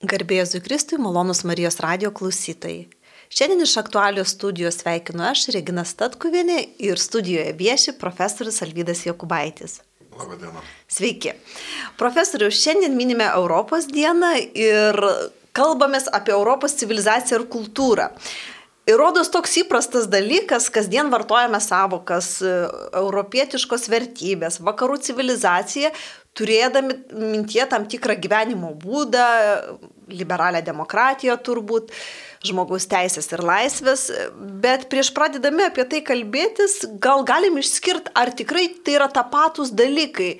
Garbėjus Kristui, malonus Marijos radio klausytojai. Šiandien iš aktualios studijos sveikinu aš, Regina Statkuvienė ir studijoje vieši profesorius Alvydas Jokubaitis. Labadiena. Sveiki. Profesoriu, šiandien minime Europos dieną ir kalbamės apie Europos civilizaciją ir kultūrą. Ir rodos toks įprastas dalykas, kasdien vartojame savokas europietiškos vertybės, vakarų civilizacija, turėdami mintie tam tikrą gyvenimo būdą, liberalią demokratiją turbūt, žmogaus teisės ir laisvės, bet prieš pradedami apie tai kalbėtis, gal galim išskirti, ar tikrai tai yra tapatus dalykai.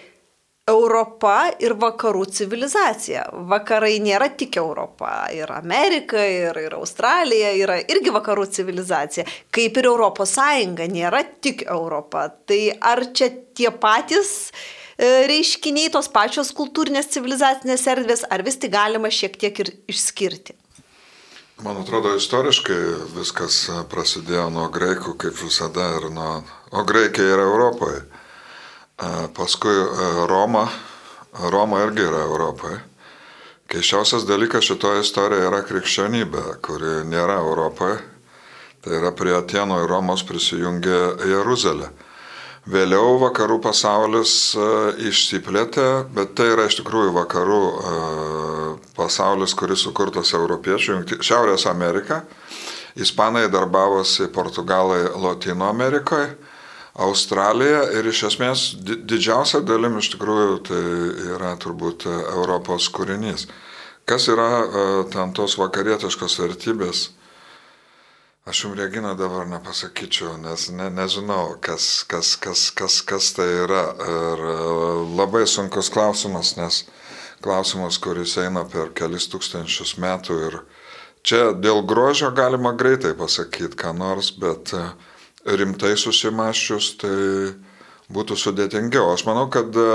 Europa ir vakarų civilizacija. Vakarai nėra tik Europa. Ir Amerika, ir, ir Australija yra irgi vakarų civilizacija. Kaip ir Europos Sąjunga nėra tik Europa. Tai ar čia tie patys E, reiškiniai, tos pačios kultūrinės civilizacinės erdvės, ar vis tik galima šiek tiek ir išskirti? Man atrodo, istoriškai viskas prasidėjo nuo graikų, kaip visada, ir nuo... O graikai yra Europoje. Paskui e, Roma, Roma irgi yra Europoje. Keiščiausias dalykas šitoje istorijoje yra krikščionybė, kuri nėra Europoje. Tai yra prie Atėno ir Romos prisijungė Jeruzalė. Vėliau vakarų pasaulis e, išsiplėtė, bet tai yra iš tikrųjų vakarų e, pasaulis, kuris sukurtas europiečių, Šiaurės Amerika. Ispanai darbavosi Portugalai Latino Amerikoje, Australija ir iš esmės didžiausia dalim iš tikrųjų tai yra turbūt Europos kūrinys. Kas yra e, ten tos vakarietiškos vertybės? Aš jums, Regina, dabar nepasakyčiau, nes ne, nežinau, kas, kas, kas, kas, kas tai yra. Ir e, labai sunkus klausimas, nes klausimas, kuris eina per kelis tūkstančius metų ir čia dėl grožio galima greitai pasakyti ką nors, bet e, rimtai susimaščius tai būtų sudėtingiau. Aš manau, kad e,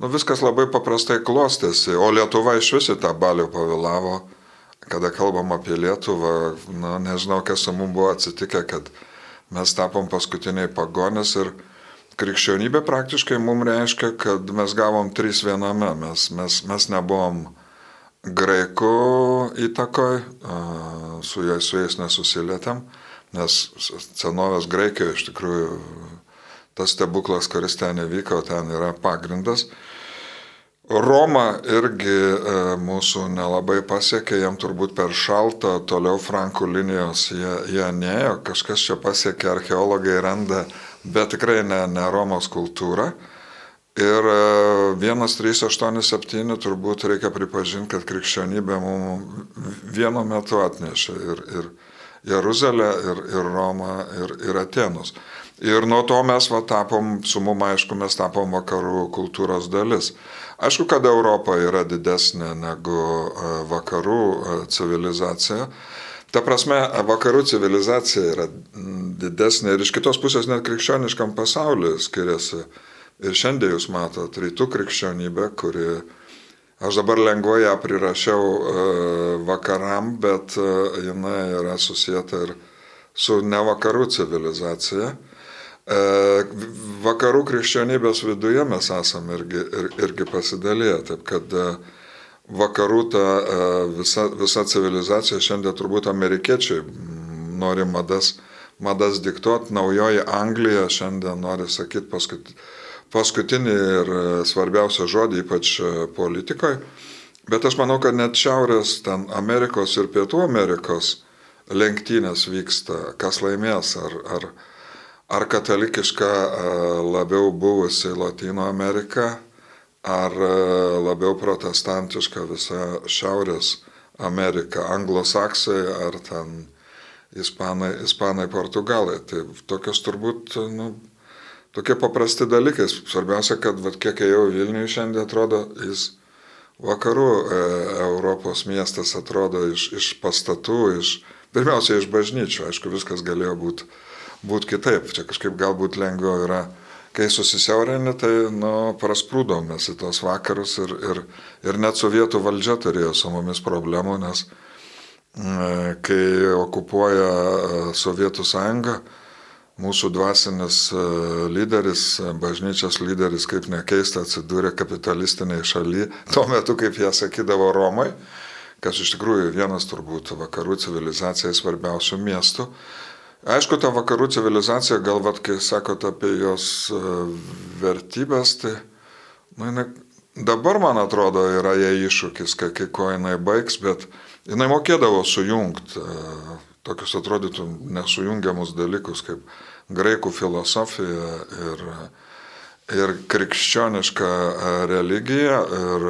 nu, viskas labai paprastai klostėsi, o Lietuva iš visi tą balių pavėlavo kada kalbam apie Lietuvą, na, nežinau, kas su mums buvo atsitikę, kad mes tapom paskutiniai pagonės ir krikščionybė praktiškai mums reiškia, kad mes gavom trys viename, mes, mes, mes nebuvom graikų įtakoj, su jais, su jais nesusilietėm, nes senovės Graikijoje iš tikrųjų tas stebuklas, kuris ten įvyko, ten yra pagrindas. Roma irgi e, mūsų nelabai pasiekė, jam turbūt per šaltą, toliau Frankų linijos jie, jie neėjo, kažkas čia pasiekė, archeologai randa, bet tikrai ne, ne Romos kultūra. Ir 1387 e, turbūt reikia pripažinti, kad krikščionybė mums vienu metu atnešė ir, ir Jeruzalę, ir, ir Romą, ir, ir Atenus. Ir nuo to mes va, tapom, su mum aišku, mes tapom vakarų kultūros dalis. Aišku, kad Europa yra didesnė negu e, vakarų e, civilizacija. Ta prasme, vakarų civilizacija yra didesnė ir iš kitos pusės net krikščioniškam pasauliu skiriasi. Ir šiandien jūs matot rytų krikščionybę, kuri, aš dabar lengvai ją prirašiau e, vakaram, bet jinai yra susijęta ir su ne vakarų civilizacija. E, vakarų krikščionybės viduje mes esame irgi, ir, irgi pasidalėję, taip kad e, vakarų ta e, visa, visa civilizacija šiandien turbūt amerikiečiai nori madas, madas diktuoti, naujoji Anglija šiandien nori sakyti paskut, paskutinį ir svarbiausią žodį, ypač politikoje. Bet aš manau, kad net Šiaurės, ten Amerikos ir Pietų Amerikos lenktynės vyksta, kas laimės, ar, ar, ar katalikiška labiau buvusi Latino Amerika, ar labiau protestantiška visa Šiaurės Amerika, anglosaksai ar ten ispanai, ispanai portugalai. Tai tokios turbūt, nu, tokie paprasti dalykai. Svarbiausia, kad vat, kiek ėjau Vilniui šiandien atrodo, jis vakarų e, Europos miestas atrodo iš, iš pastatų, iš, pirmiausia iš bažnyčių. Aišku, viskas galėjo būti būti kitaip. Čia kažkaip galbūt lengviau yra, kai susisiaurini, tai nu, prasprūdom mes į tos vakarus ir, ir, ir net sovietų valdžia turėjo su mumis problemų, nes mm, kai okupuoja e, Sovietų sąjunga, mūsų dvasinis e, lyderis, bažnyčios lyderis, kaip nekeista, atsidūrė kapitalistiniai šaly, tuo metu, kaip jie sakydavo Romai, kas iš tikrųjų vienas turbūt vakarų civilizacijai svarbiausių miestų. Aišku, ta vakarų civilizacija, galvat, kai sakot apie jos e, vertybės, tai nu, jinai, dabar, man atrodo, yra jai iššūkis, kai, kai ko jinai baigs, bet jinai mokėdavo sujungti e, tokius atrodytų nesujungiamus dalykus kaip graikų filosofija ir, ir krikščioniška e, religija. Ir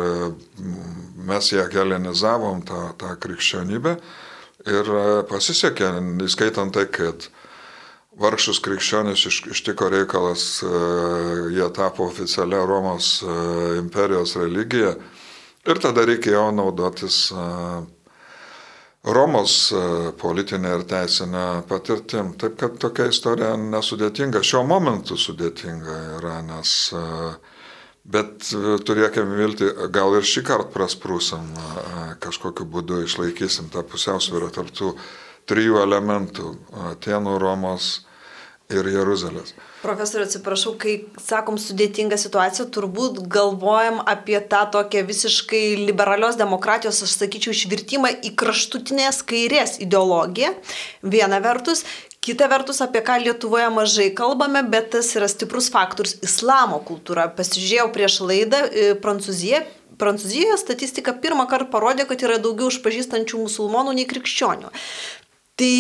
mes ją helenizavom, tą, tą krikščionybę. Ir e, pasisekė, įskaitant tai, kad vargšus krikščionis iš, ištiko reikalas, e, jie tapo oficialia Romos e, imperijos religija. Ir tada reikėjo naudotis Romos politinė ir teisinė patirtim. Taip kad tokia istorija nesudėtinga, šiuo momentu sudėtinga yra, nes uh, Bet e, turėkime vilti, gal ir šį kartą prasprūsam, kažkokiu būdu išlaikysim tą pusiausvyrą tarp tų trijų elementų - Atenų, Romos ir Jeruzalės. Profesoriu, atsiprašau, kai sakom sudėtinga situacija, turbūt galvojam apie tą tokią visiškai liberalios demokratijos, aš sakyčiau, išvirtimą į kraštutinės kairės ideologiją. Viena vertus, Kita vertus, apie ką Lietuvoje mažai kalbame, bet tas yra stiprus faktorius - islamo kultūra. Pasižiūrėjau prieš laidą e, Prancūziją. Prancūzijoje statistika pirmą kartą parodė, kad yra daugiau išpažįstančių musulmonų nei krikščionių. Tai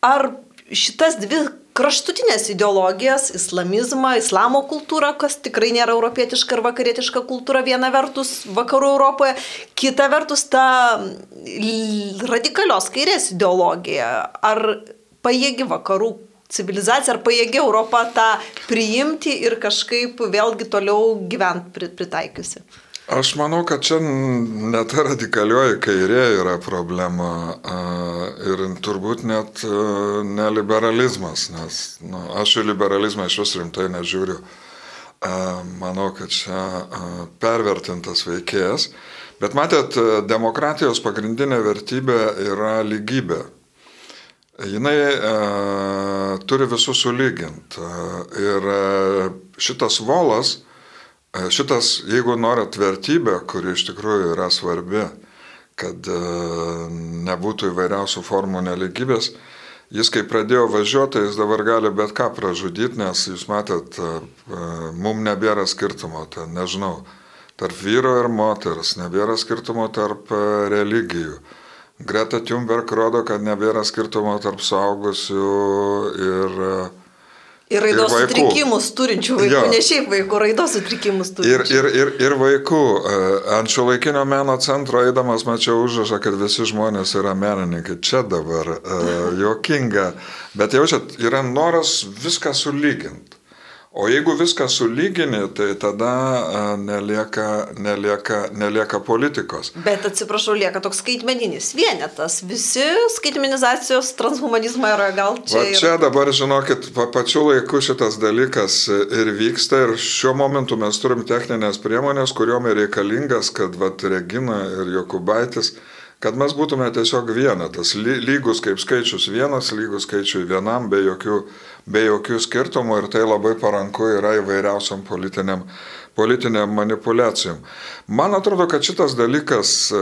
ar šitas dvi kraštutinės ideologijas, islamizmą, islamo kultūrą, kas tikrai nėra europietiška ir vakarietiška kultūra viena vertus vakarų Europoje, kita vertus ta radikalios kairės ideologija. Ar pajėgi vakarų civilizacija, ar pajėgi Europą tą priimti ir kažkaip vėlgi toliau gyventi pritaikiusi? Aš manau, kad čia net radikalioji kairė yra problema ir turbūt net neliberalizmas, nes nu, aš į liberalizmą iš vis rimtai nežiūriu. Manau, kad čia pervertintas veikėjas. Bet matėt, demokratijos pagrindinė vertybė yra lygybė jinai turi visus sulyginti. Ir šitas volas, šitas, jeigu norit vertybę, kuri iš tikrųjų yra svarbi, kad e, nebūtų įvairiausių formų neligybės, jis kai pradėjo važiuoti, jis dabar gali bet ką pražudyti, nes jūs matėt, e, e mum nebėra skirtumo, tai nežinau, tarp vyro ir moters, nebėra skirtumo tarp e, religijų. Greta Thunberg rodo, kad nebėra skirtumo tarp suaugusių ir Ir raidos ir sutrikimus turinčių vaikų, jo. ne šiaip vaikų, raidos sutrikimus turinčių. Ir, ir, ir, ir vaikų. E, ant šio laikinio meno centro eidamas mačiau užrašą, kad visi žmonės yra menininkai. Čia dabar uh, jokinga. Bet jaučiat, yra noras viską sulyginti. O jeigu viską sulygini, tai tada nelieka, nelieka, nelieka politikos. Bet atsiprašau, lieka toks skaitmeninis vienetas. Visi skaitmenizacijos transhumanizmai yra gal čia. Va čia dabar, žinokit, pa, pačiu laiku šitas dalykas ir vyksta ir šiuo momentu mes turim techninės priemonės, kuriuom yra reikalingas, kad vat, Regina ir Jokubaitis kad mes būtume tiesiog vienetas, lygus kaip skaičius vienas, lygus skaičiui vienam, be jokių, be jokių skirtumų ir tai labai paranku yra įvairiausiam politiniam, politiniam manipulacijom. Man atrodo, kad šitas dalykas e,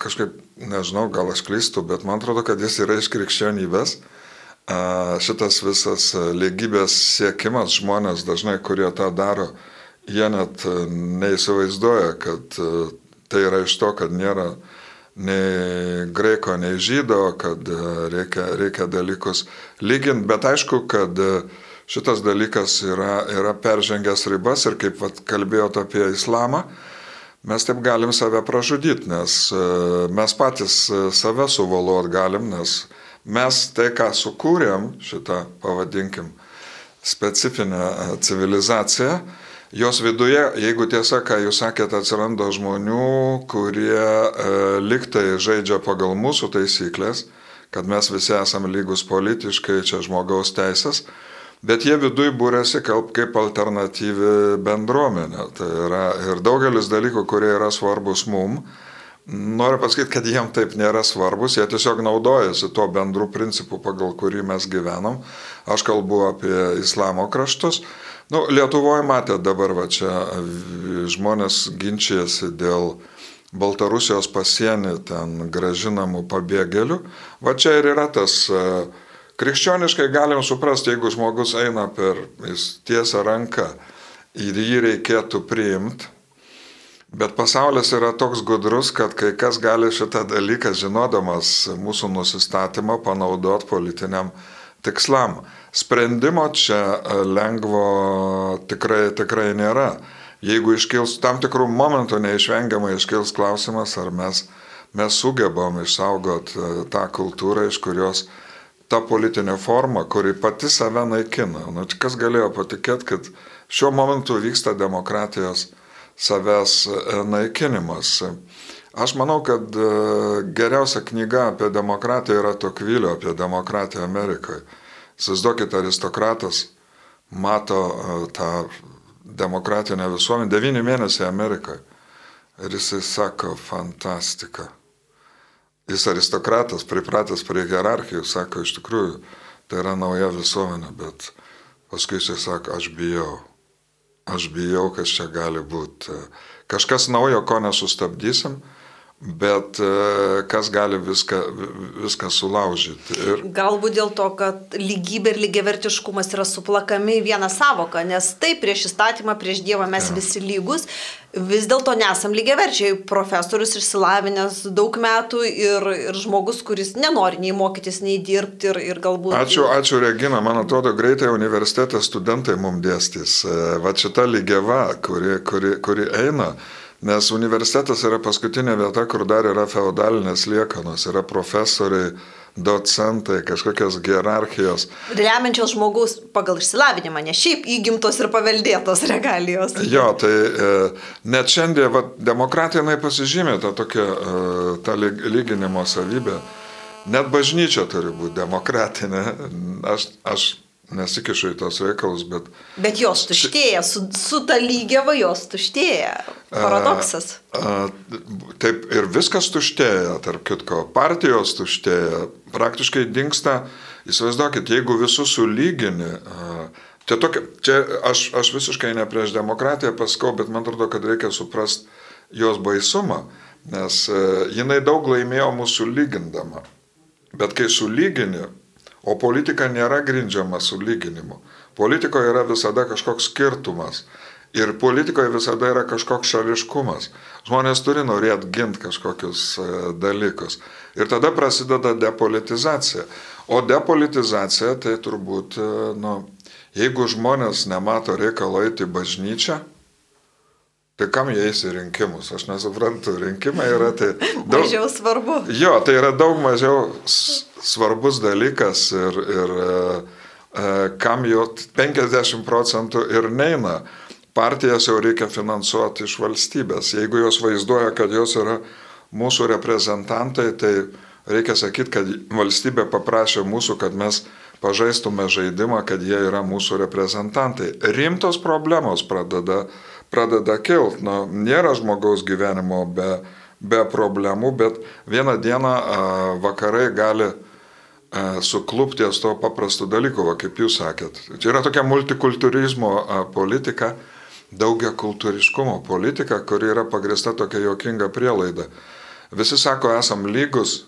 kažkaip, nežinau, gal aš klystu, bet man atrodo, kad jis yra iš krikščionybės. E, šitas visas lygybės siekimas žmonės dažnai, kurie tą daro, jie net neįsivaizduoja, kad e, tai yra iš to, kad nėra nei greiko, nei žydo, kad e, reikia, reikia dalykus lyginti, bet aišku, kad e, šitas dalykas yra, yra peržengęs ribas ir kaip vat, kalbėjot apie islamą, mes taip galim save pražudyti, nes e, mes patys save suvaluot galim, nes mes tai, ką sukūrėm, šitą pavadinkim, specifinę civilizaciją, jos viduje, jeigu tiesa, ką jūs sakėte, atsiranda žmonių, kurie e, liktai žaidžia pagal mūsų taisyklės, kad mes visi esame lygus politiškai, čia žmogaus teisės, bet jie viduje būrėsi kaip, alternatyvi bendruomenė. Tai yra ir daugelis dalykų, kurie yra svarbus mum. Noriu pasakyti, kad jiem taip nėra svarbus, jie tiesiog naudojasi tuo bendru principu, pagal kurį mes gyvenam. Aš kalbu apie islamo kraštus. Nu, Lietuvoje matė dabar, va čia žmonės ginčijasi dėl Baltarusijos pasienį ten gražinamų pabėgėlių. Va čia ir yra tas, e, krikščioniškai galim suprasti, jeigu žmogus eina per tiesą ranką ir jį reikėtų priimti, bet pasaulis yra toks gudrus, kad kai kas gali šitą dalyką, žinodamas mūsų nusistatymą, panaudoti politiniam tikslam. Sprendimo čia e, lengvo tikrai, tikrai nėra jeigu iškils tam tikrų momentų neišvengiamai iškils klausimas, ar mes, mes sugebam išsaugoti e, tą kultūrą, iš kurios ta politinė forma, kuri pati save naikina. Nu, kas galėjo patikėti, kad šiuo momentu vyksta demokratijos savęs e, naikinimas. Aš manau, kad e, geriausia knyga apie demokratiją yra Tokvilio apie demokratiją Amerikoje. Įsivaizduokite, aristokratas mato tą demokratinę visuomenę, devyni mėnesiai Amerikoje. Ir jisai sako, fantastika. Jis aristokratas, pripratęs prie hierarchijų, sako, iš tikrųjų, tai yra nauja visuomenė, bet paskui jisai sako, aš bijau. Aš bijau, kas čia gali būti. Kažkas naujo, ko nesustabdysim, Bet e, kas gali viską, viską sulaužyti? Ir... Galbūt dėl to, kad lygybė ir lygiavertiškumas yra suplakami į vieną savoką, nes taip prieš įstatymą, prieš Dievą mes ja. visi lygus, vis dėlto nesam lygiaverčiai. Profesorius išsilavinęs daug metų ir, ir žmogus, kuris nenori nei mokytis, nei dirbti ir, ir galbūt... Ačiū, ačiū Regina, man atrodo, greitai universitete studentai mums dėstys. E, va šita lygiava, kuri, kuri, kuri eina. Nes universitetas yra paskutinė vieta, kur dar yra feudalinės liekanos, yra profesoriai, docentai, kažkokios hierarchijos. Remiančios žmogaus pagal išsilavinimą, ne šiaip įgimtos ir paveldėtos regalijos. Jo, tai e, net šiandien va, demokratija jinai pasižymė tą tokią e, tą lyginimo savybę. Net bažnyčia turi būti demokratinė. Aš, aš nesikišu į tos reikalus, bet... Bet jos tuštėja, su, su ta lygiava jos tuštėja. Paradoksas. A, a, taip ir viskas tuštėja, tarp kitko, partijos tuštėja, praktiškai dinksta, įsivaizduokit, jeigu visus sulygini, a, čia, tokia, čia aš, aš visiškai ne prieš demokratiją pasakau, bet man atrodo, kad reikia suprasti jos baisumą, nes a, jinai daug laimėjo mūsų lygindama. Bet kai sulygini, O politika nėra grindžiama sulyginimu. Politikoje yra visada kažkoks skirtumas. Ir politikoje visada yra kažkoks šališkumas. Žmonės turi norėti ginti kažkokius e, dalykus. Ir tada prasideda depolitizacija. O depolitizacija tai turbūt, e, nu, jeigu žmonės nemato reikalo eiti bažnyčią, Tai kam jie eis į rinkimus? Aš nesuprantu, rinkimai yra tai... Daug, mažiau svarbu. Jo, tai yra daug mažiau svarbus dalykas ir, ir e, e kam jo 50 procentų ir neina. Partijas jau reikia finansuoti iš valstybės. Jeigu jos vaizduoja, kad jos yra mūsų reprezentantai, tai reikia sakyti, kad valstybė paprašė mūsų, kad mes pažaistume žaidimą, kad jie yra mūsų reprezentantai. Rimtos problemos pradeda uh, pradeda kilt. Nu, nėra žmogaus gyvenimo be, be problemų, bet vieną dieną vakarai gali a, suklupti ties to paprastų dalykų, va, kaip jūs sakėt. Čia yra tokia multikulturizmo a, politika, daugia kultūriškumo politika, kuri yra pagrista tokia jokinga prielaida. Visi sako, esam lygus,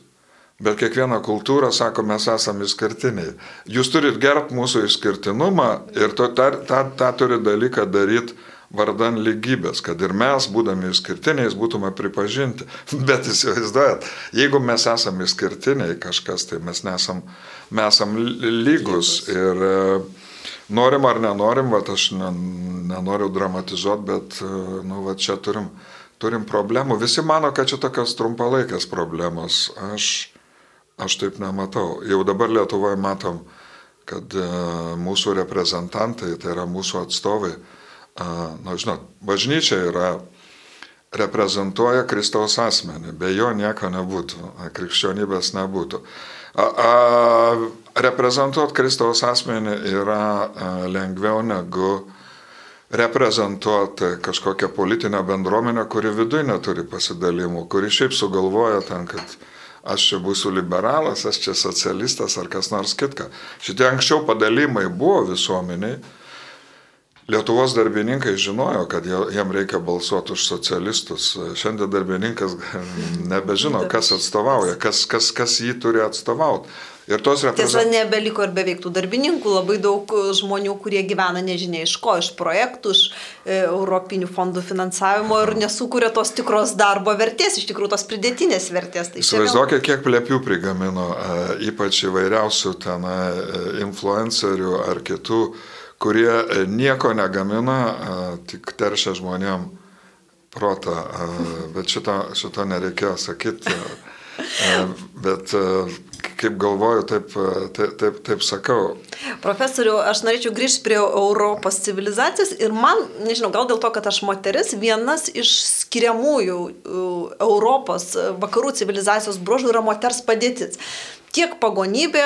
Bet kiekviena kultūra sako, mes esame išskirtiniai. Jūs turit gerbti mūsų išskirtinumą ir tą, tą, tą, tą turi dalyką daryti vardan lygybės, kad ir mes, būdami išskirtiniais, būtume pripažinti. Bet įsivaizduojat, jeigu mes esame išskirtiniai kažkas, tai mes nesam, mes esam lygus. Ir e, norim ar nenorim, va, aš nenoriu dramatizuoti, bet e, nu, va, čia turim, turim problemų. Visi mano, kad čia tokios trumpalaikės problemos. Aš, aš taip nematau. Jau dabar Lietuvoje matom, kad e, mūsų reprezentantai, tai yra mūsų atstovai, na, nu, žinot, bažnyčia yra, reprezentuoja Kristaus asmenį, be jo nieko nebūtų, krikščionybės nebūtų. A, a, reprezentuoti Kristaus asmenį yra a, lengviau negu reprezentuoti kažkokią politinę bendruomenę, kuri viduje neturi pasidalimų, kuri šiaip sugalvoja ten, kad aš čia būsiu liberalas, aš čia socialistas ar kas nors kitka. Šitie anksčiau padalimai buvo visuomeniai, Lietuvos darbininkai žinojo, kad jiem reikia balsuoti už socialistus. Šiandien darbininkas nebežino, kas atstovauja, kas, kas, kas jį turi atstovauti. Ir tos reprezentacijos. Tiesa, nebeliko ir beveik tų darbininkų, labai daug žmonių, kurie gyvena nežinia iš ko, iš projektų, iš e, europinių fondų finansavimo ir nesukuria tos tikros darbo vertės, iš tikrųjų tos pridėtinės vertės. Tai Įsivaizduokit, vėl... kiek plepių prigamino, e, ypač įvairiausių ten e, influencerių ar kitų, kurie e, nieko negamina, e, tik teršia žmonėm protą, e, bet šito, šito nereikėjo sakyti. Bet kaip galvoju, taip, taip, taip, taip sakau. Profesoriu, aš norėčiau grįžti prie Europos civilizacijos ir man, nežinau, gal dėl to, kad aš moteris, vienas iš skiriamųjų Europos vakarų civilizacijos bruožų yra moters padėtis tiek pagonybė,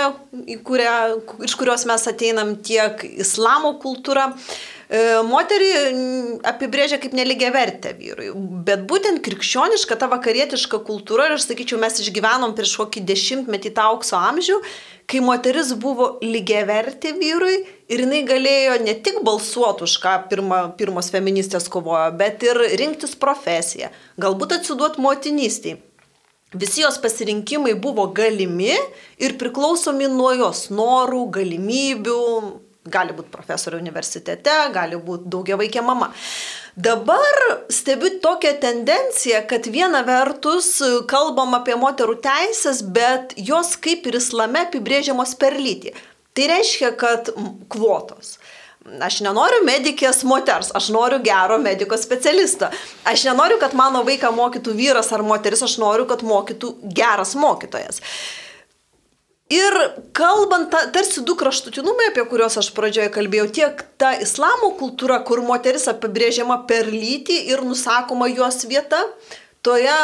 kurią, iš kurios mes ateinam, tiek islamo kultūra. E, moterį apibrėžia kaip neligia vertę vyrui, bet būtent krikščioniška, ta vakarietiška kultūra, ir aš sakyčiau, mes išgyvenom prieš kokį dešimtmetį tą aukso amžių, kai moteris buvo lygia vertė vyrui ir jinai galėjo ne tik balsuoti už ką pirma, pirmos feministės kovojo, bet ir rinktis profesiją, galbūt atsiduoti motinystiai. Visi jos pasirinkimai buvo galimi ir priklausomi nuo jos norų, galimybių, gali būti profesorė universitete, gali būti daugia vaikė mama. Dabar stebiu tokią tendenciją, kad viena vertus kalbam apie moterų teisės, bet jos kaip ir islame apibrėžiamos per lytį. Tai reiškia, kad kvotos. Aš nenoriu medikės moters, aš noriu gero mediko specialisto. Aš nenoriu, kad mano vaiką mokytų vyras ar moteris, aš noriu, kad mokytų geras mokytojas. Ir kalbant, ta, tarsi du kraštutinumai, apie kuriuos aš pradžioje kalbėjau, tiek ta islamo kultūra, kur moteris apibrėžiama per lytį ir nusakoma jos vieta, toje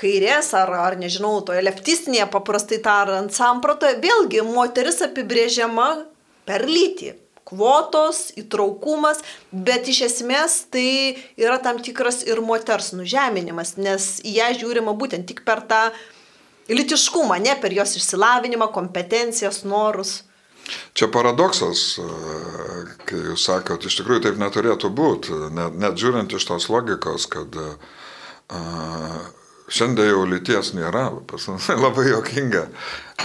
kairės ar, ar nežinau, toje leftistinėje paprastai tariant sampratoje, vėlgi moteris apibrėžiama per lytį kvotos, įtraukumas, bet iš esmės tai yra tam tikras ir moters nužeminimas, nes į ją žiūrima būtent tik per tą litiškumą, ne per jos išsilavinimą, kompetencijas, norus. Čia paradoksas, kai jūs sakot, iš tikrųjų taip neturėtų būti, net, net žiūrint iš tos logikos, kad uh, šiandien jau lyties nėra, labai jokinga.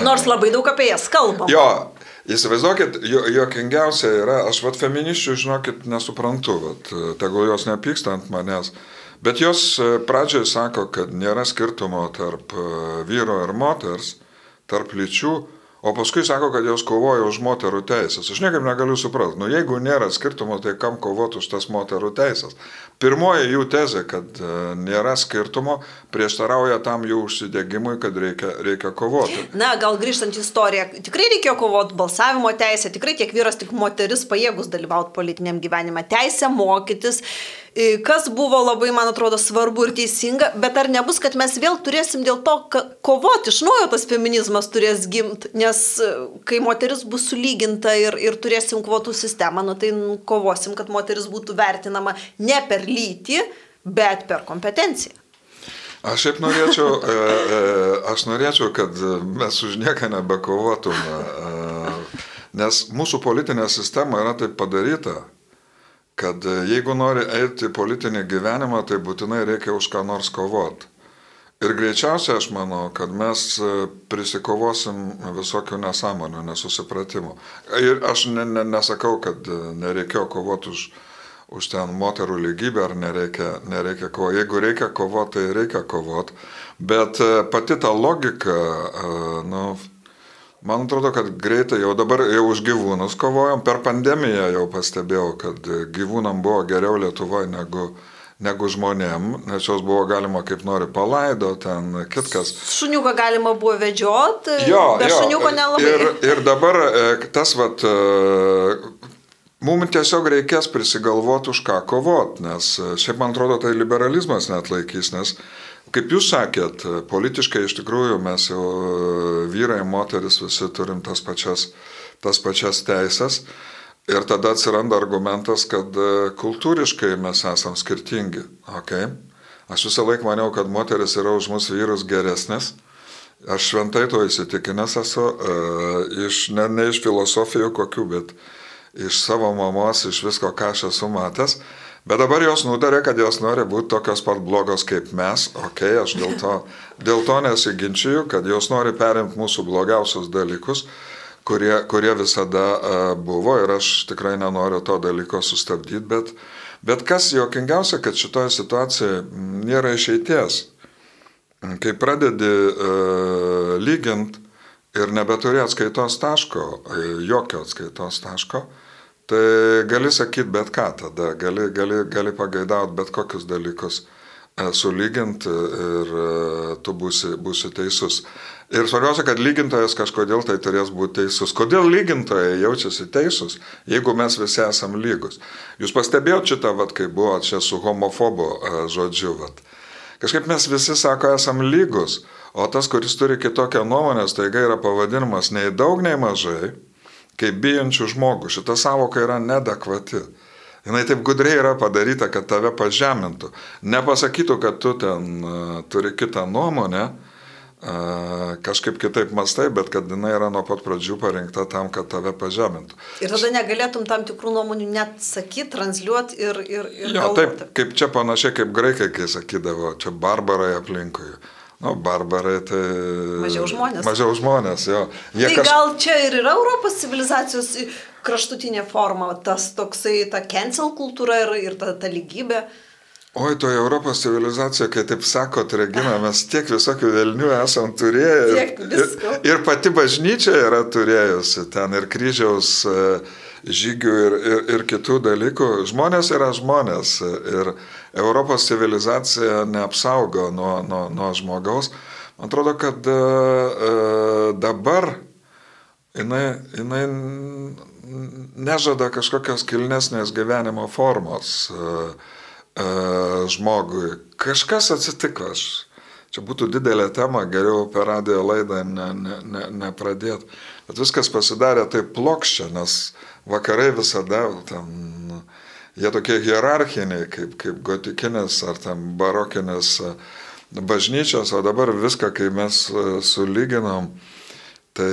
Nors labai daug apie jas kalbam. Jo, Įsivaizduokit, juokingiausia yra, aš vat feminiščių, žinokit, nesuprantu, vat, tegul jos nepyksta ant manęs, bet jos e, pradžioje sako, kad nėra skirtumo tarp e, vyro ir moters, tarp lyčių, O paskui sako, kad jos kovoja už moterų teisės. Aš niekaip negaliu suprasti. Nu, jeigu nėra skirtumo, tai kam kovoti už tas moterų teisės? Pirmoji jų tezė, kad e, nėra skirtumo, prieštarauja tam jų užsidėgymui, kad reikia, reikia kovoti. Na, gal grįžtant į istoriją, tikrai reikėjo kovoti balsavimo teisę, tikrai tiek vyras, tiek moteris pajėgus dalyvauti politiniam gyvenime, teisę mokytis kas buvo labai, man atrodo, svarbu ir teisinga, bet ar nebus, kad mes vėl turėsim dėl to kovoti, iš naujo tas feminizmas turės gimti, nes e, kai moteris bus sulyginta ir, ir turėsim kvotų sistemą, nu, tai kovosim, kad moteris būtų vertinama ne per lytį, bet per kompetenciją. Aš šiaip norėčiau, e, e, aš norėčiau, kad mes už nieką nebekovotume, nes mūsų politinė sistema yra taip padaryta, kad e, jeigu nori eiti į politinį gyvenimą, tai būtinai reikia už ką nors kovoti. Ir greičiausiai aš manau, kad mes e, prisikovosim visokių nesąmonių, nesusipratimų. Ir aš ne, ne, nesakau, kad e, nereikėjo kovoti už, už ten moterų lygybę ar nereikia, nereikia kovoti. Jeigu reikia kovoti, tai reikia kovoti. Bet pati ta logika, nu, Man atrodo, kad greitai jau dabar jau už gyvūnus kovojom. Per pandemiją jau pastebėjau, kad gyvūnam buvo geriau Lietuvoje negu, negu žmonėm, nes jos buvo galima kaip nori palaido, ten kitkas. Šuniuką galima buvo vedžioti, bet šuniuko nelabai. Ir, ir dabar e, tas vat, e, mums tiesiog reikės prisigalvoti už ką kovoti, nes e, šiaip man atrodo tai liberalizmas net laikys, nes Kaip jūs sakėt, politiškai iš tikrųjų mes jau vyrai, moteris visi turim tas pačias, tas pačias teisės. Ir tada atsiranda argumentas, kad kultūriškai mes esam skirtingi. Okay? Aš visą laiką maniau, kad moteris yra už mūsų vyrus geresnės. Aš šventai to įsitikinęs esu, iš, ne, ne iš filosofijų kokių, bet iš savo mamos, iš visko, ką aš esu matęs. Bet dabar jos nutarė, kad jos nori būti tokios pat blogos kaip mes. Ok, aš dėl to, dėl to nesiginčiju, kad jos nori perimti mūsų blogiausius dalykus, kurie, kurie visada uh, buvo ir aš tikrai nenoriu to dalyko sustabdyti, bet, bet kas jokingiausia, kad šitoje situacijoje nėra išeities. Kai pradedi uh, lyginti ir nebeturi atskaitos taško, jokio atskaitos taško, tai gali sakyti bet ką tada, gali, gali, gali pagaidauti bet kokius dalykus e, sulyginti ir e, tu būsi, būsi teisus. Ir svarbiausia, kad lygintojas kažkodėl tai turės būti teisus. Kodėl lygintojai jaučiasi teisus, jeigu mes visi esam lygus? Jūs pastebėjote šitą, vat, kai buvo čia su homofobo e, žodžiu. Vat. Kažkaip mes visi sako, esam lygus, O tas, kuris turi kitokią nuomonę, taiga yra pavadinimas nei daug, nei mažai, kaip bijančių žmogų. Šita savoka yra nedekvati. Jis taip gudriai yra padaryta, kad tave pažemintų. Nepasakytų, kad tu ten uh, turi kitą nuomonę, uh, kažkaip kitaip mastai, bet kad jinai yra nuo pat pradžių parinkta tam, kad tave pažemintų. Ir tada negalėtum tam tikrų nuomonių net sakyti, transliuoti ir... ir, ir jo, taip, kaip čia panašiai kaip graikai, kai sakydavo, čia barbarai aplinkui. Uh, Nu, barbarai tai. Mažiau žmonės. Mažiau žmonės, jo. Jie tai kaž... gal čia ir yra Europos civilizacijos kraštutinė forma, tas toksai, ta cancel kultūra ir, ir ta, ta lygybė. Oi, toje Europos civilizacijoje, kai taip sakot, Regina, mes tiek visokių velnių esam turėję. Ir, ir pati bažnyčia yra turėjusi ten ir kryžiaus uh, žygių ir, ir, ir kitų dalykų. Žmonės yra žmonės ir Europos civilizacija neapsaugo nuo, nuo, nuo žmogaus. Man atrodo, kad uh, dabar jinai, jinai nežada kažkokios kilnesnės gyvenimo formos uh, žmogui. Kažkas atsitiko. Aš, čia būtų didelė tema, geriau per radio laidą nepradėti. Ne, ne, ne Bet viskas pasidarė taip plokščia, nes vakarai visada ten, jie tokie hierarchiniai, kaip, kaip gotikinės ar ten barokinės e, bažnyčios, o dabar viską, kai mes e, sulyginom, tai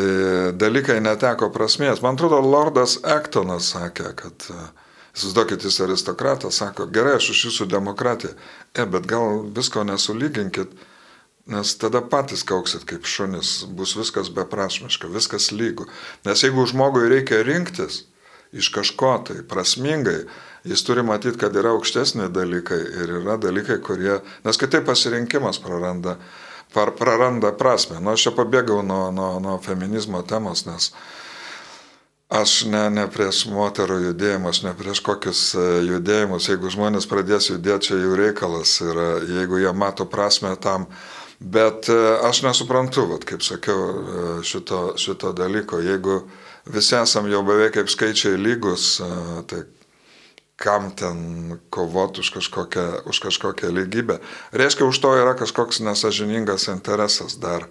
dalykai neteko prasmės. Man atrodo, Lordas Ektonas sakė, kad e, Įsivaizduokit, jis aristokratas, sako, gerai, aš už jūsų demokratiją, e, bet gal visko nesulyginkit, nes tada patys kauksit kaip šunis, bus viskas beprasmiška, viskas lygu. Nes jeigu žmogui reikia rinktis, iš kažko tai prasmingai, jis turi matyti, kad yra aukštesni dalykai ir yra dalykai, kurie, nes kitaip pasirinkimas praranda, par, praranda prasme. Nu, aš čia pabėgau nuo, nuo, nuo feminizmo temos, nes aš ne, ne prieš moterų judėjimą, aš ne prieš kokius e, judėjimus, jeigu žmonės pradės judėti, čia jų reikalas ir jeigu jie mato prasme tam, bet e, aš nesuprantu, vat, kaip sakiau, e, šito, šito dalyko, jeigu visi esam jau beveik kaip skaičiai lygus, tai kam ten kovoti už kažkokią, už kažkokią lygybę. Reiškia, už to yra kažkoks nesažiningas interesas dar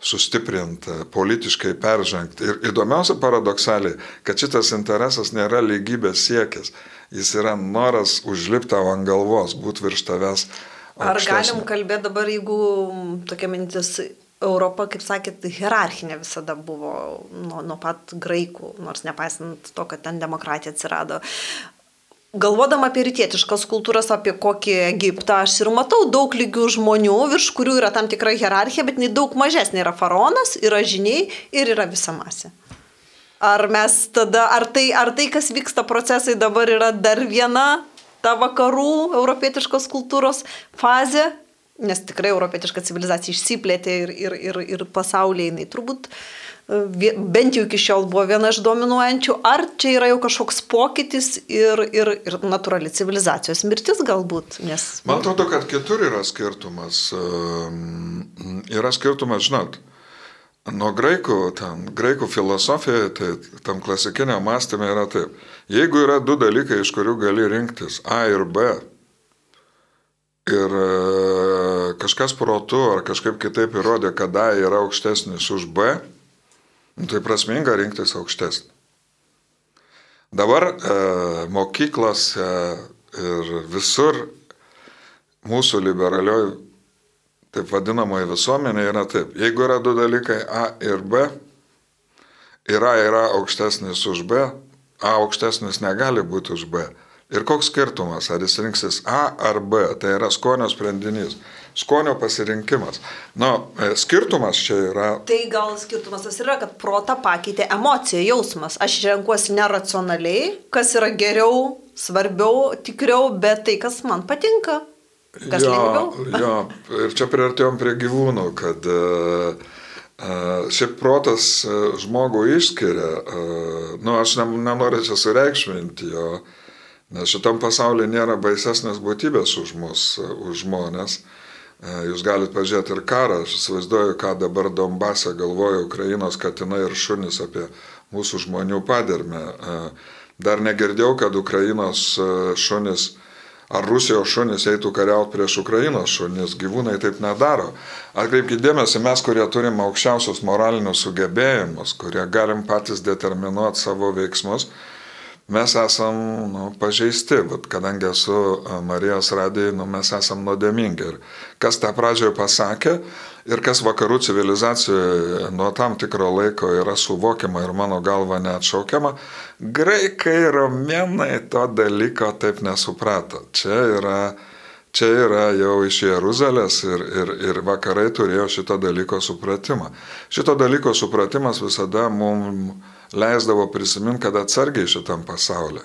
sustiprinti, politiškai peržengti. Ir įdomiausia paradoksaliai, kad šitas interesas nėra lygybės siekis, jis yra noras užlipti ant galvos, būti virš tavęs. Ar galim kalbėti dabar, jeigu tokia mintis Europa, kaip sakėt, hierarchinė visada buvo nuo, nuo pat graikų, nors nepaisant to, kad ten demokratija atsirado. Galvodama apie rytietiškas kultūras, apie kokį Egiptą, aš ir matau daug lygių žmonių, virš kurių yra tam tikra hierarchija, bet jinai daug mažesnė. Yra faraonas, yra žiniai ir yra visa masė. Ar mes tada, ar tai, ar tai, kas vyksta procesai dabar yra dar viena ta vakarų europietiškos kultūros fazė, nes tikrai europietiška civilizacija išsiplėtė ir, ir, ir, ir pasaulyje jinai turbūt e, bent jau iki šiol buvo viena iš dominuojančių, ar čia yra jau kažkoks pokytis ir, ir, ir natūrali civilizacijos mirtis galbūt? Nes... Man atrodo, kad kitur yra skirtumas. Yra skirtumas, žinot, nuo graikų, ten, graikų filosofijoje, tai tam klasikiniam mąstymė yra taip. Jeigu yra du dalykai, iš kurių gali rinktis A ir B, Ir e, kažkas protu ar kažkaip kitaip įrodė, kad A yra aukštesnis už B, nu, tai prasminga rinktis aukštesnį. Dabar e, mokyklose ir visur mūsų liberalioj, taip vadinamoji visuomenė yra taip. Jeigu yra du dalykai A ir B, ir A yra aukštesnis už B, A aukštesnis negali būti už B. Ir koks skirtumas, ar jis rinksis A ar B, tai yra skonio sprendinys, skonio pasirinkimas. Na, nu, skirtumas čia yra. Tai gal skirtumas tas yra, kad protą pakeitė emocija, jausmas. Aš renkuosi neracionaliai, kas yra geriau, svarbiau, tikriau, bet tai, kas man patinka. Kas jo, lengviau. jo, ir čia priartėjom prie gyvūnų, kad uh, Šiaip protas žmogų išskiria, nu aš nenoriu čia sureikšminti jo, nes šitam pasaulyje nėra baisesnės būtybės už mus, už žmonės. Jūs galite pažiūrėti ir karą, aš įsivaizduoju, ką dabar Donbase galvoja Ukrainos katinai ir šunys apie mūsų žmonių padermę. Dar negirdėjau, kad Ukrainos šunys ar Rusijos šunys eitų kariauti prieš Ukrainos šunys, gyvūnai taip nedaro. Atkreipkite dėmesį, mes, kurie turime aukščiausius moralinius sugebėjimus, kurie galim patys determinuoti savo veiksmus, mes esam nu, pažeisti, bet kadangi esu Marijos radijai, nu, mes esam nuodėmingi. Ir kas tą pradžioje pasakė ir kas vakarų civilizacijoje nuo tam tikro laiko yra suvokiama ir mano galva neatšaukiama, graikai romėnai to dalyko taip nesuprato. Čia yra, čia yra jau iš Jeruzalės ir, ir, ir vakarai turėjo šito dalyko supratimą. Šito dalyko supratimas visada mums leisdavo prisiminti, kad atsargiai šitam pasaulyje.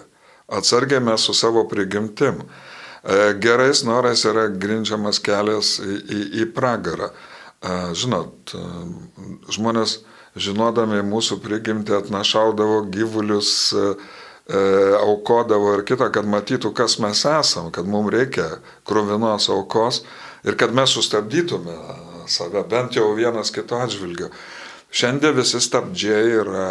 Atsargiai mes su savo prigimtim. E, gerais norais yra grindžiamas kelias į, į, į pragarą. E, žinot, e, žmonės žinodami mūsų prigimtį atnašaudavo gyvulius, aukodavo ir kitą, kad matytų, kas mes esam, kad mums reikia kruvinos aukos ir kad mes sustabdytume save bent jau vienas kito atžvilgiu. Šiandien visi stabdžiai yra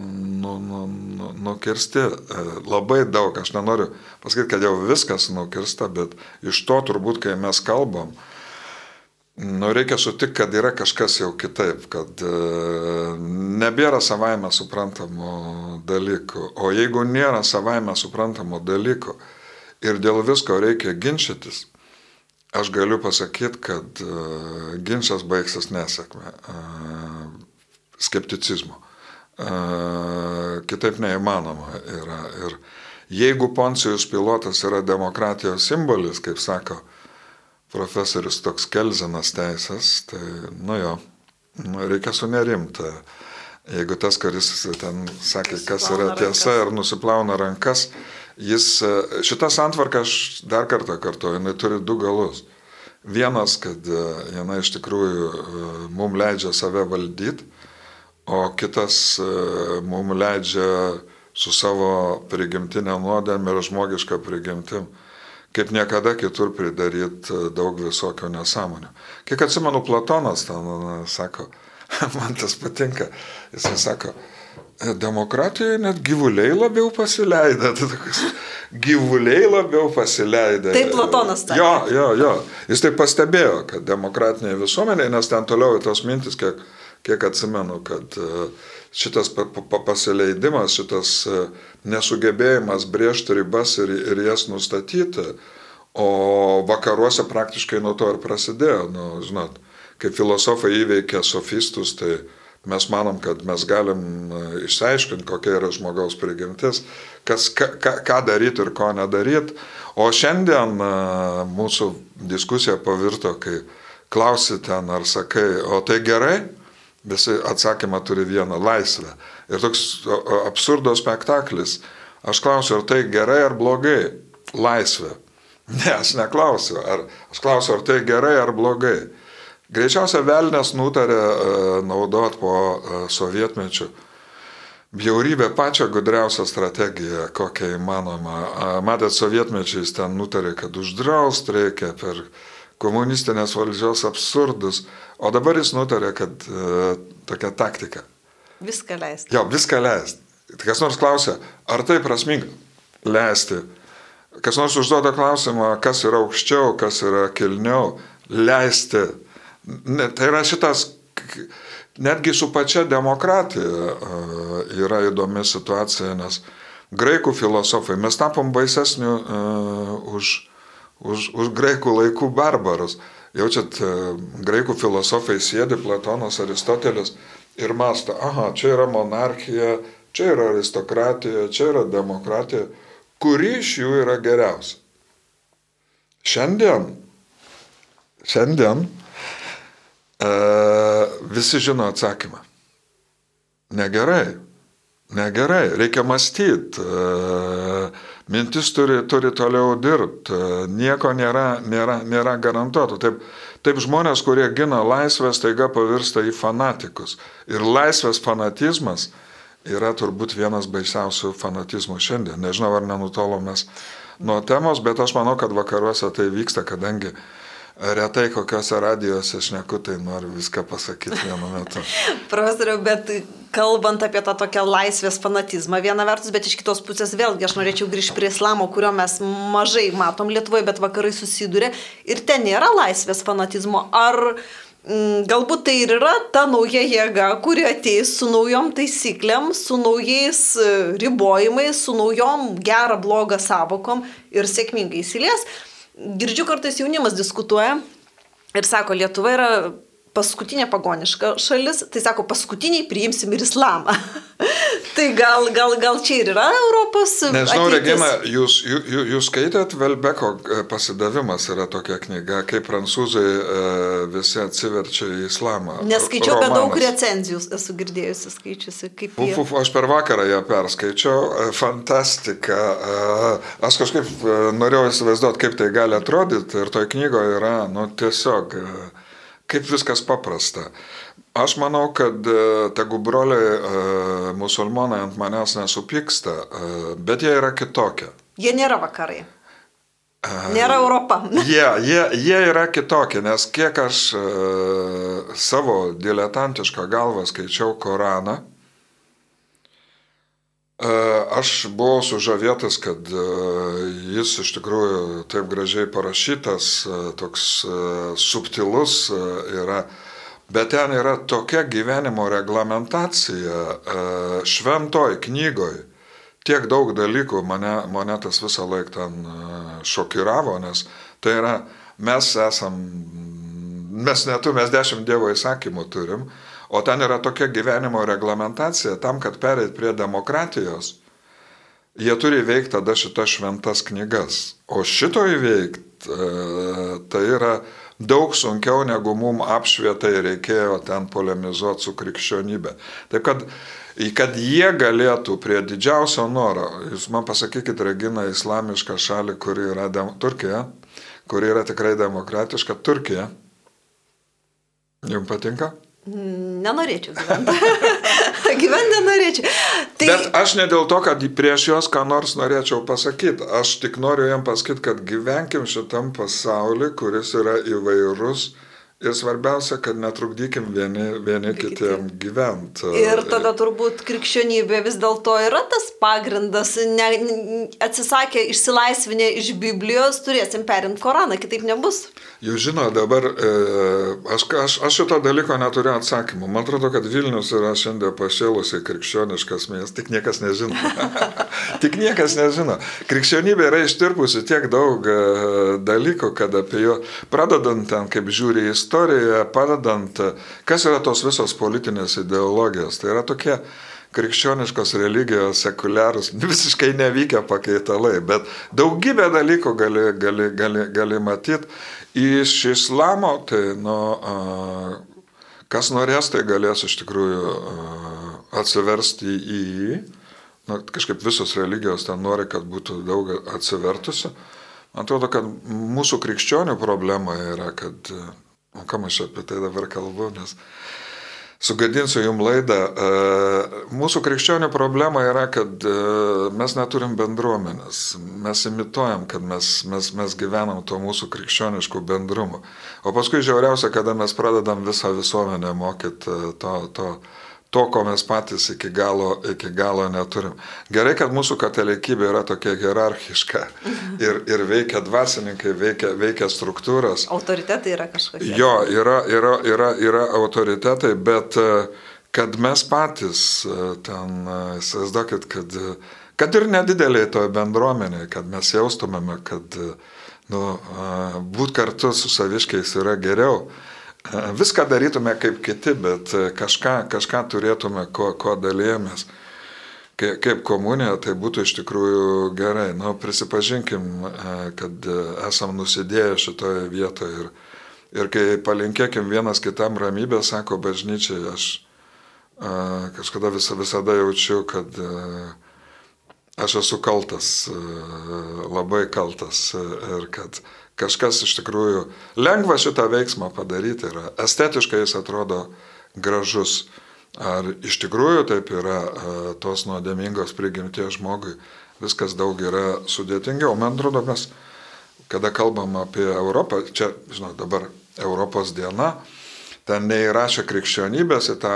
nu, nu, nu, nukirsti. E, labai daug, aš nenoriu pasakyti, kad jau viskas nukirsta, bet iš to turbūt, kai mes kalbam, nu, reikia sutikti, kad yra kažkas jau kitaip, kad e, nebėra savaime suprantamų dalykų. O jeigu nėra savaime suprantamų dalykų ir dėl visko reikia ginčytis, Aš galiu pasakyti, kad uh, ginčas baigsis nesėkme, uh, skepticizmu. Uh, kitaip neįmanoma yra. Ir jeigu Poncijus pilotas yra demokratijos simbolis, kaip sako profesorius toks Kelzinas teisės, tai nu jo, nu, reikia sunerimti. Jeigu tas, kuris ten sakė, kas yra tiesa ir nusiplauna rankas, uh, Jis, e, šitą santvarką aš dar kartą kartuoju, jinai turi du galus. Vienas, kad e, jinai iš tikrųjų e, mums leidžia save valdyti, o kitas mums leidžia su savo prigimtinė nuodėmė ir žmogiška prigimtim, kaip niekada kitur pridaryti daug visokio nesąmonio. Kiek atsimenu, Platonas ten sako, man tas patinka, jisai sako, demokratijoje net gyvuliai labiau pasileidę. gyvuliai labiau pasileidę. Taip Platonas sakė. Jo, jo, jo. Jis tai pastebėjo, kad demokratinėje visuomenėje, nes ten toliau tos mintis, kiek, kiek atsimenu, kad e, šitas pasileidimas, šitas e, nesugebėjimas brėžti ribas ir, ir jas nustatyti, o vakaruose praktiškai nuo to ir prasidėjo. Nu, žinot, kaip filosofai įveikia sofistus, tai Mes manom, kad mes galim e, išsiaiškinti, kokia yra žmogaus prigimtis, kas, ką, ką daryti ir ko nedaryti. O šiandien e, mūsų diskusija pavirto, kai klausi ten ar sakai, o tai gerai, visi atsakymą turi vieną - laisvę. Ir toks absurdo spektaklis. Aš klausiu, ar tai gerai ar blogai? Laisvė. Ne, aš neklausiu. Ar, aš klausiu, ar tai gerai ar blogai. Greičiausia, velnės nutarė e, naudot po e, sovietmečių bjaurybę pačią gudriausią strategiją, kokią įmanoma. Matėt, sovietmečiais ten nutarė, kad uždraust reikia per komunistinės valdžios absurdus, o dabar jis nutarė, kad e, tokia taktika. Viską leisti. Jo, viską leisti. Kas nors klausia, ar tai prasminga leisti. Kas nors užduoda klausimą, kas yra aukščiau, kas yra kilniau, leisti Ne, tai yra šitas, netgi su pačia demokratija yra įdomi situacija, nes graikų filosofai, mes tapom baisesnių uh, už, už, už graikų laikų barbarus. Jaučiat, uh, graikų filosofai sėdi, Platonas, Aristotelis ir mąsto, aha, čia yra monarchija, čia yra aristokratija, čia yra demokratija, kuri iš jų yra geriausia. Šiandien, šiandien e, visi žino atsakymą. Negerai, negerai, reikia mąstyti, e, mintis turi, turi toliau dirbti, e, nieko nėra, nėra, nėra garantuoto. Taip, taip žmonės, kurie gina laisvę, staiga pavirsta į fanatikus. Ir laisvės fanatizmas yra turbūt vienas baisiausių fanatizmų šiandien. Nežinau, ar nenutolomės nuo temos, bet aš manau, kad vakaruose tai vyksta, kadangi retai kokiuose radijose šneku, tai noriu viską pasakyti vienu metu. Profesoriu, bet kalbant apie tą tokią laisvės fanatizmą viena vertus, bet iš kitos pusės vėlgi aš norėčiau grįžti prie islamo, kurio mes mažai matom Lietuvoje, bet vakarai susiduria ir ten nėra laisvės fanatizmo. Ar mm, galbūt tai ir yra ta nauja jėga, kuri ateis su naujom taisyklėm, su naujais e, ribojimais, su naujom gerą, blogą savokom ir sėkmingai įsilies girdžiu kartais jaunimas diskutuoja ir sako, Lietuva yra paskutinė pagoniška šalis, tai sako, paskutiniai priimsim ir islamą. tai gal, gal, gal čia ir yra Europos. Nežinau, ateitis. Regina, jūs, jūs, jūs skaitėt Velbeko e, pasidavimas yra tokia knyga, kaip prancūzai e, visi atsiverčia į islamą. Neskaičiau, bet daug recenzijų esu girdėjusi, skaičiusi. Kaip uf, uf, aš per vakarą ją perskaičiau, e, fantastika. Aš kažkaip norėjau įsivaizduoti, kaip tai gali atrodyti ir toj knygoje yra, nu, tiesiog kaip viskas paprasta. Aš manau, kad e, tegu broliai e, musulmonai ant manęs nesupyksta, e, bet jie yra kitokie. Jie nėra vakarai. Nėra Europa. Jie, jie, jie yra kitokie, nes kiek aš savo diletantišką galvą skaičiau Koraną, Aš buvau sužavėtas, kad jis iš tikrųjų taip gražiai parašytas, toks subtilus yra, bet ten yra tokia gyvenimo reglamentacija šventoj knygoj. Tiek daug dalykų mane, mane tas visą laiką ten šokiravo, nes tai yra, mes esam, mes netu, mes dešimt Dievo įsakymų turim, O ten yra tokia gyvenimo reglamentacija, tam, kad pereit prie demokratijos, jie turi veikti tada šitas šventas knygas. O šito įveikti e, tai yra daug sunkiau negu mum apšvietai reikėjo ten polemizuoti su krikščionybė. Taip kad, kad jie galėtų prie didžiausio noro, jūs man pasakykit, Regina, islamišką šalį, kuri yra dem, Turkija, kuri yra tikrai demokratiška, Turkija. Jums patinka? Nenorėčiau gyventi. gyventi nenorėčiau. Tai... Bet aš ne dėl to, kad prieš juos ką nors norėčiau pasakyti. Aš tik noriu jam pasakyti, kad gyvenkim šitam pasauliu, kuris yra įvairus Ir svarbiausia, kad netrukdykim vieni, vieni kitiem gyventi. Ir tada turbūt krikščionybė vis dėlto yra tas pagrindas, ne, atsisakę išsilaisvinę iš Biblijos, turėsim perimti Koraną, kitaip nebus. Jūs žino, dabar e, aš, aš, aš šito dalyko neturiu atsakymų. Man atrodo, kad Vilnius yra šiandien pašėlusiai krikščioniškas miestas, tik niekas nežino. tik niekas nežino. Krikščionybė yra ištirpusi tiek daug e, dalykų, kad apie jo, pradedant ten, kaip žiūri į istoriją, padedant, kas yra tos visos politinės ideologijos. Tai yra tokie krikščioniškos religijos sekuliarus, visiškai nevykę pakeitalai, bet daugybę dalykų gali, gali, gali, gali matyti. Iš islamo, tai, nu, kas norės, tai galės iš tikrųjų atsiversti į jį. Nu, kažkaip visos religijos ten nori, kad būtų daug atsivertusi. Man atrodo, kad mūsų krikščionių problema yra, kad kam aš apie tai dabar kalbu, nes sugadinsiu jum laidą. E, mūsų krikščionių problema yra, kad e, mes neturim bendruomenės. Mes imituojam, kad mes, mes, mes gyvenam to mūsų krikščioniškų bendrumų. O paskui žiauriausia, kada mes pradedam visą visuomenę mokyti e, to, to, to, ko mes patys iki galo, iki galo neturim. Gerai, kad mūsų katalikybė yra tokia hierarchiška mhm. ir, ir veikia dvasininkai, veikia, veikia struktūros. Autoritetai yra kažkokie. Jo, yra, yra, yra, yra autoritetai, bet e, kad mes patys e, ten, e, įsivaizduokit, kad, kad ir nedidelė toje bendruomenėje, kad mes jaustumėme, kad nu, būt kartu su saviškiais yra geriau viską darytume kaip kiti, bet kažką, kažką turėtume, ko, ko dalėjomės. kaip, komunija, tai būtų iš tikrųjų gerai. Nu, prisipažinkim, kad esam nusidėję šitoje vietoje ir, ir kai palinkėkim vienas kitam ramybę, sako bažnyčiai, aš kažkada visa, visada jaučiu, kad aš esu kaltas, labai kaltas ir kad kažkas iš tikrųjų lengva šitą veiksmą padaryti yra. Estetiškai jis atrodo gražus. Ar iš tikrųjų taip yra tos nuodėmingos prigimties žmogui, viskas daug yra sudėtingiau. Man atrodo, mes, kada kalbam apie Europą, čia, žinot, dabar Europos diena, ten neįrašė krikščionybės į tą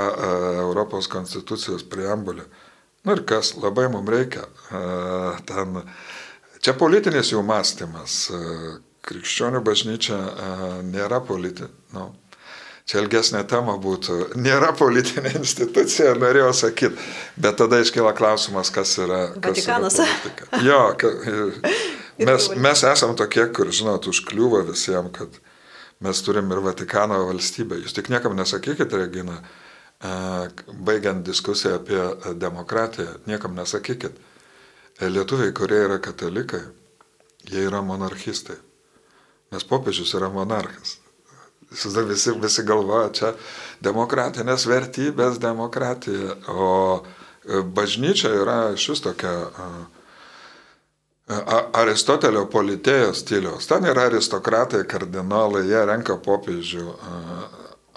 Europos konstitucijos preambulę. Nu ir kas labai mums reikia. Ten, čia politinis jų mąstymas. Krikščionių bažnyčia nėra politinė. Nu, čia ilgesnė tema būtų. Nėra politinė institucija, norėjau sakyti. Bet tada iškyla klausimas, kas yra. Kas Vatikanas. Yra jo, ka, mes, mes esam tokie, kur, žinot, užkliūva visiems, kad mes turim ir Vatikano valstybę. Jūs tik niekam nesakykite, Regina, baigiant diskusiją apie demokratiją, niekam nesakykit, lietuviai, kurie yra katalikai, jie yra monarchistai. Nes popiežius yra monarchas. Visi, visi galvoja, čia demokratinės vertybės, demokratija, o bažnyčia yra iš vis tokia Aristotelio politėjo stiliaus. Ten yra aristokratai, kardinolai, jie renka popiežių.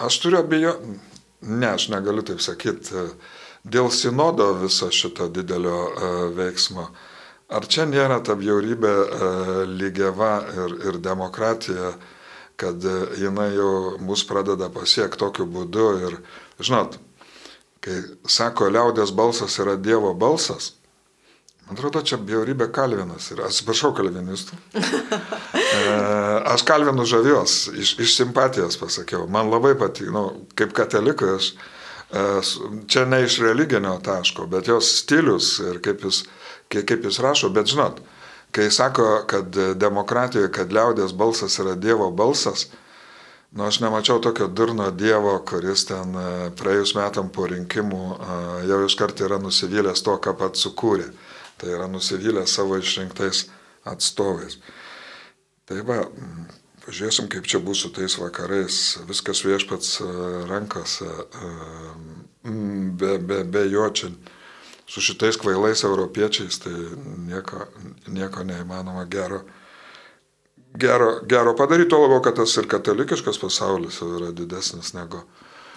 Aš turiu abejo, Ne, aš negaliu taip sakyti. Dėl sinodo viso šito didelio e, veiksmo. Ar čia nėra ta bjaurybė e, lygiava ir, ir demokratija, kad e, jinai jau mus pradeda pasiekti tokiu būdu ir, žinot, kai sako, liaudės balsas yra Dievo balsas, Man atrodo, čia bjaurybė Kalvinas ir atsiprašau kalvinistų. E, aš Kalvinų žavios, iš, iš simpatijos pasakiau. Man labai patiko, nu, kaip katalikai, aš e, čia ne iš religinio taško, bet jos stilius ir kaip jis, kaip jis rašo, bet žinot, kai sako, kad demokratijoje, kad liaudės balsas yra Dievo balsas, Nu, aš nemačiau tokio durno Dievo, kuris ten e, praėjus metam po rinkimų jau iškart yra nusivylęs to, ką pats sukūrė. Tai yra nusivylę savo išrinktais atstovais. Tai va, pažiūrėsim, kaip čia bus su tais vakarais. Viskas viešpats e, rankose, e, be, be, be jo čia. Su šitais kvailais europiečiais tai nieko, nieko neįmanoma gero, gero, gero padaryti, tuo labiau, kad tas ir katalikiškas pasaulis yra didesnis negu,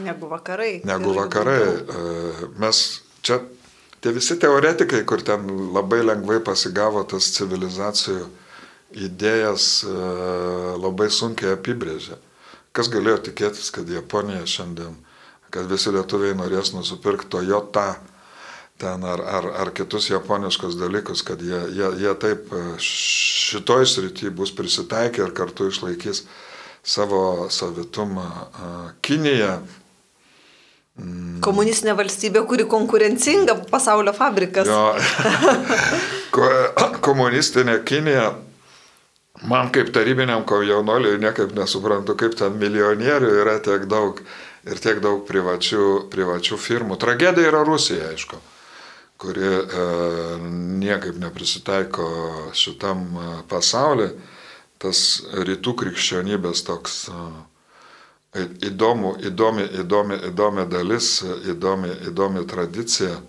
negu vakarai. Negu vakarai. E, mes čia tie visi teoretikai, kur ten labai lengvai pasigavo tas civilizacijų idėjas, e, labai sunkiai apibrėžė. Kas galėjo tikėtis, kad Japonija šiandien, kad visi lietuviai norės nusipirkti Toyota ten ar, ar, ar kitus japoniškus dalykus, kad jie, jie, jie taip e, šitoj srity bus prisitaikę ir kartu išlaikys savo savitumą. E, Kinija Komunistinė valstybė, kuri konkurencinga, pasaulio fabrikas. Jo. Komunistinė Kinija, man kaip tarybiniam jaunoliui niekaip nesuprantu, kaip ten milijonierių yra tiek daug ir tiek daug privačių, privačių firmų. Tragedija yra Rusija, aišku, kuri e, niekaip neprisitaiko šitam e, pasauliu. Tas rytų krikščionybės toks e, įdomu, įdomi, įdomi, įdomi dalis, įdomi, įdomi tradicija.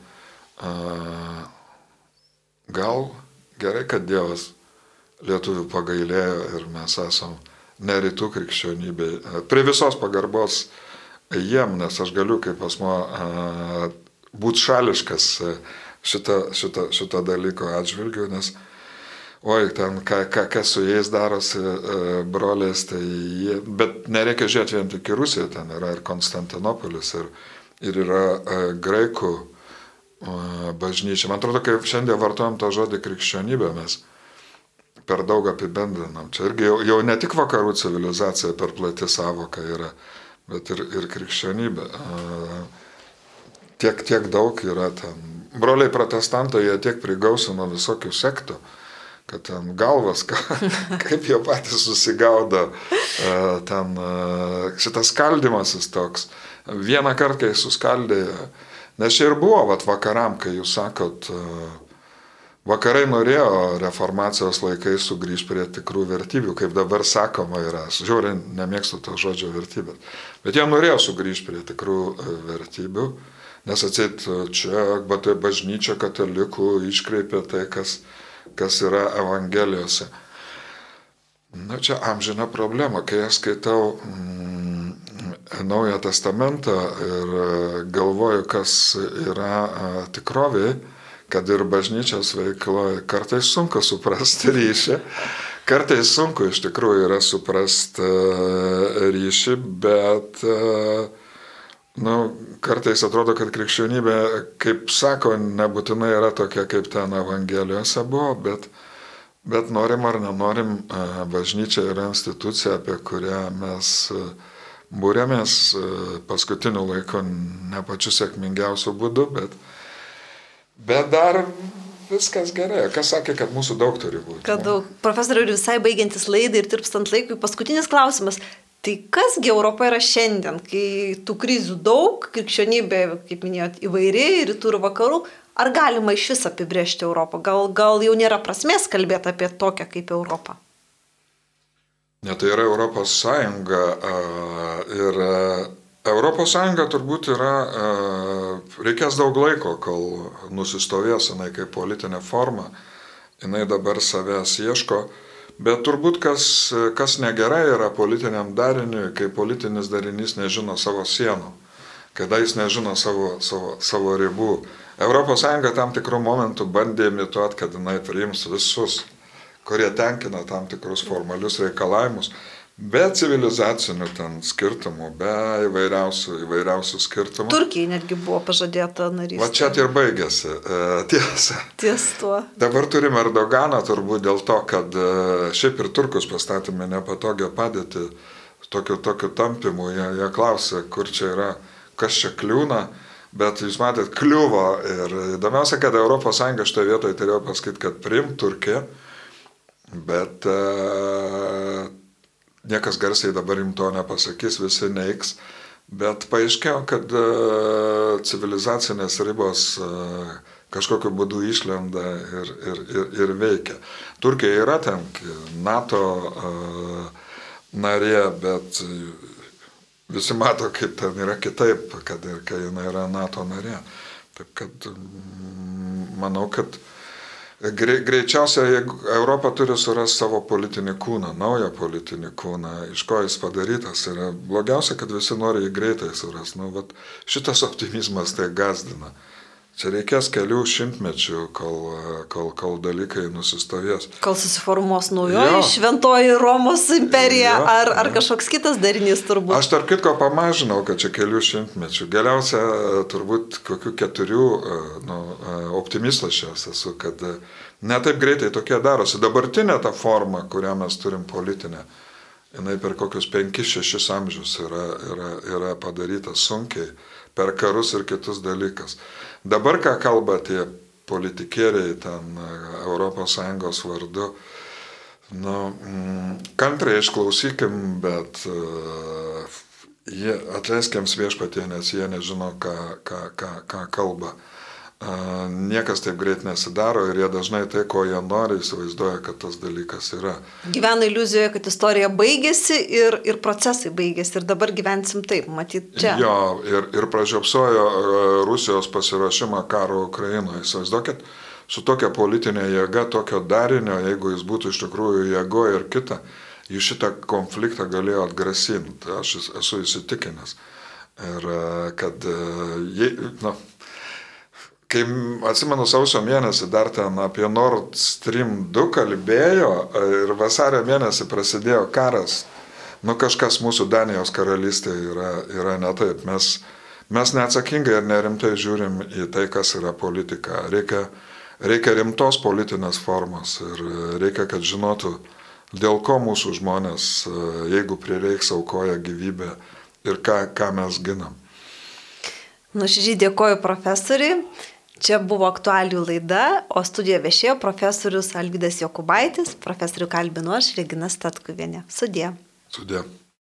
Gal gerai, kad Dievas lietuvių pagailėjo ir mes esam ne rytų krikščionybė. Prie visos pagarbos jiem, nes aš galiu kaip asmo būti šališkas šito, šito, šito dalyko atžvilgiu, nes oi, ten ką, ką, kas su jais darosi e, broliais, tai jie, bet nereikia žiūrėti vien tik į Rusiją, ten yra ir Konstantinopolis, ir, ir yra e, graikų e, bažnyčia. Man atrodo, kai šiandien vartojam tą žodį krikščionybė, mes per daug apibendrinam. Čia irgi jau, jau ne tik vakarų civilizacija per plati savoka yra, bet ir, ir krikščionybė. Tiek, tiek daug yra ten. Broliai protestantai, jie tiek prigausino visokių sektų kad ten galvas, ka, kaip jie patys susigaudo, e, ten e, šitas skaldimasis toks. Vieną kartą, kai suskaldė Nes čia ir buvo, vat vakaram, kai jūs sakot, vakarai norėjo reformacijos laikais sugrįžti prie tikrų vertybių, kaip dabar sakoma yra. Žiūrėjau, nemėgstu to žodžio vertybės. Bet jie norėjo sugrįžti prie tikrų vertybių, nes atsit čia, bet tai bažnyčia katalikų iškreipė tai, kas, kas yra Evangelijose. Na čia amžina problema, kai aš skaitau mm, Naują Testamentą ir e, galvoju, kas yra e, tikrovė, kad ir bažnyčios veikloje kartais sunku suprasti ryšį, kartais sunku iš tikrųjų yra suprasti e, ryšį, bet nu, kartais atrodo, kad krikščionybė, kaip sako, nebūtinai yra tokia, kaip ten Evangelijose buvo, bet Bet norim ar nenorim, bažnyčia yra institucija, apie kurią mes būrėmės paskutiniu laiku ne pačiu sėkmingiausiu būdu, bet, bet dar viskas gerai. Kas sakė, kad mūsų daug turi būti? Kad daug. Profesoriui visai baigiantis laidai ir tirpstant laikui, paskutinis klausimas. Tai kasgi Europa yra šiandien, kai tų krizių daug, krikščionybė, kaip minėjot, įvairi, rytų ir vakarų, Ar galima iš vis apibriežti Europą? Gal, gal jau nėra prasmės kalbėti apie tokią kaip Europą? Ne, tai yra Europos Sąjunga ir Europos Sąjunga turbūt yra, reikės daug laiko, kol nusistovės jinai kaip politinė forma, jinai dabar savęs ieško, bet turbūt kas, kas negerai yra politiniam dariniui, kai politinis darinys nežino savo sienų, kada jis nežino savo, savo, savo ribų. ES tam tikrų momentų bandė imituoti, kad jinai priims visus, kurie tenkina tam tikrus formalius reikalavimus, be civilizacinių ten skirtumų, be įvairiausių, įvairiausių skirtumų. Turkijai netgi buvo pažadėta narystė. Va čia ir baigėsi, e, tiesa. Ties tuo. Dabar turime Erdoganą turbūt dėl to, kad e, šiaip ir turkus pastatėme nepatogią padėtį, tokiu, tokiu tampimu, jie, jie klausė, kur čia yra, kas čia kliūna. Bet jūs matėt, kliuvo ir įdomiausia, kad ES šitoje vietoje turėjo pasakyti, kad priim Turkiją, bet uh, niekas garsiai dabar jums to nepasakys, visi neiks. Bet paaiškėjo, kad uh, civilizacinės ribos uh, kažkokiu būdu išlenda ir, ir, ir, ir veikia. Turkija yra ten NATO uh, narė, bet visi mato, kaip ten yra kitaip, kad ir kai jinai yra NATO narė. Taip kad manau, kad greičiausiai Europa turi surasti savo politinį kūną, naują politinį kūną, iš ko jis padarytas. Ir blogiausia, kad visi nori jį greitai surasti. Nu, šitas optimizmas tai gazdina. Čia reikės kelių šimtmečių, kol, kol, kol dalykai nusistovės. Kol susiformuos naujoji šventoji Romos imperija jo, ar, ar jo. kažkoks kitas darinys turbūt. Aš tarp kitko pamažinau, kad čia kelių šimtmečių. Galiausia, turbūt kokių keturių nu, optimistas šios esu, kad netaip greitai tokie darosi. Dabartinė ta forma, kurią mes turim politinę, jinai per kokius 5-6 amžius yra, yra, yra padaryta sunkiai per karus ir kitus dalykus. Dabar, ką kalba tie politikieriai ten ES vardu, nu, mm, kantriai išklausykim, bet uh, jie, atleiskiams viešpatie, nes jie nežino, ką, ką, ką, ką kalba niekas taip greit nesidaro ir jie dažnai tai, ko jie nori, įsivaizduoja, kad tas dalykas yra. Gyvena iliuzijoje, kad istorija baigėsi ir, ir procesai baigėsi ir dabar gyvensim taip, matyt, čia. Jo, ir, ir pražiopsojo Rusijos pasiruošimą karo Ukrainoje. Įsivaizduokit, su tokia politinė jėga, tokio darinio, jeigu jis būtų iš tikrųjų jėgo ir kita, jis šitą konfliktą galėjo atgrasinti. Aš esu įsitikinęs. Ir kad, na, nu, kai atsimenu sausio mėnesį dar ten apie Nord Stream 2 kalbėjo ir vasario mėnesį prasidėjo karas, nu kažkas mūsų Danijos karalystėje yra, yra ne taip. Mes, mes neatsakingai ir nerimtai žiūrim į tai, kas yra politika. Reikia, reikia rimtos politinės formos ir reikia, kad žinotų, dėl ko mūsų žmonės, jeigu prireiks, aukoja gyvybę ir ką, ką mes ginam. Nuoširdžiai dėkoju profesoriui. Čia buvo aktualių laida, o studijoje viešėjo profesorius Alvydas Jokubaitis, profesorių kalbinu aš, Regina Statkuvienė. Sudė. Sudė.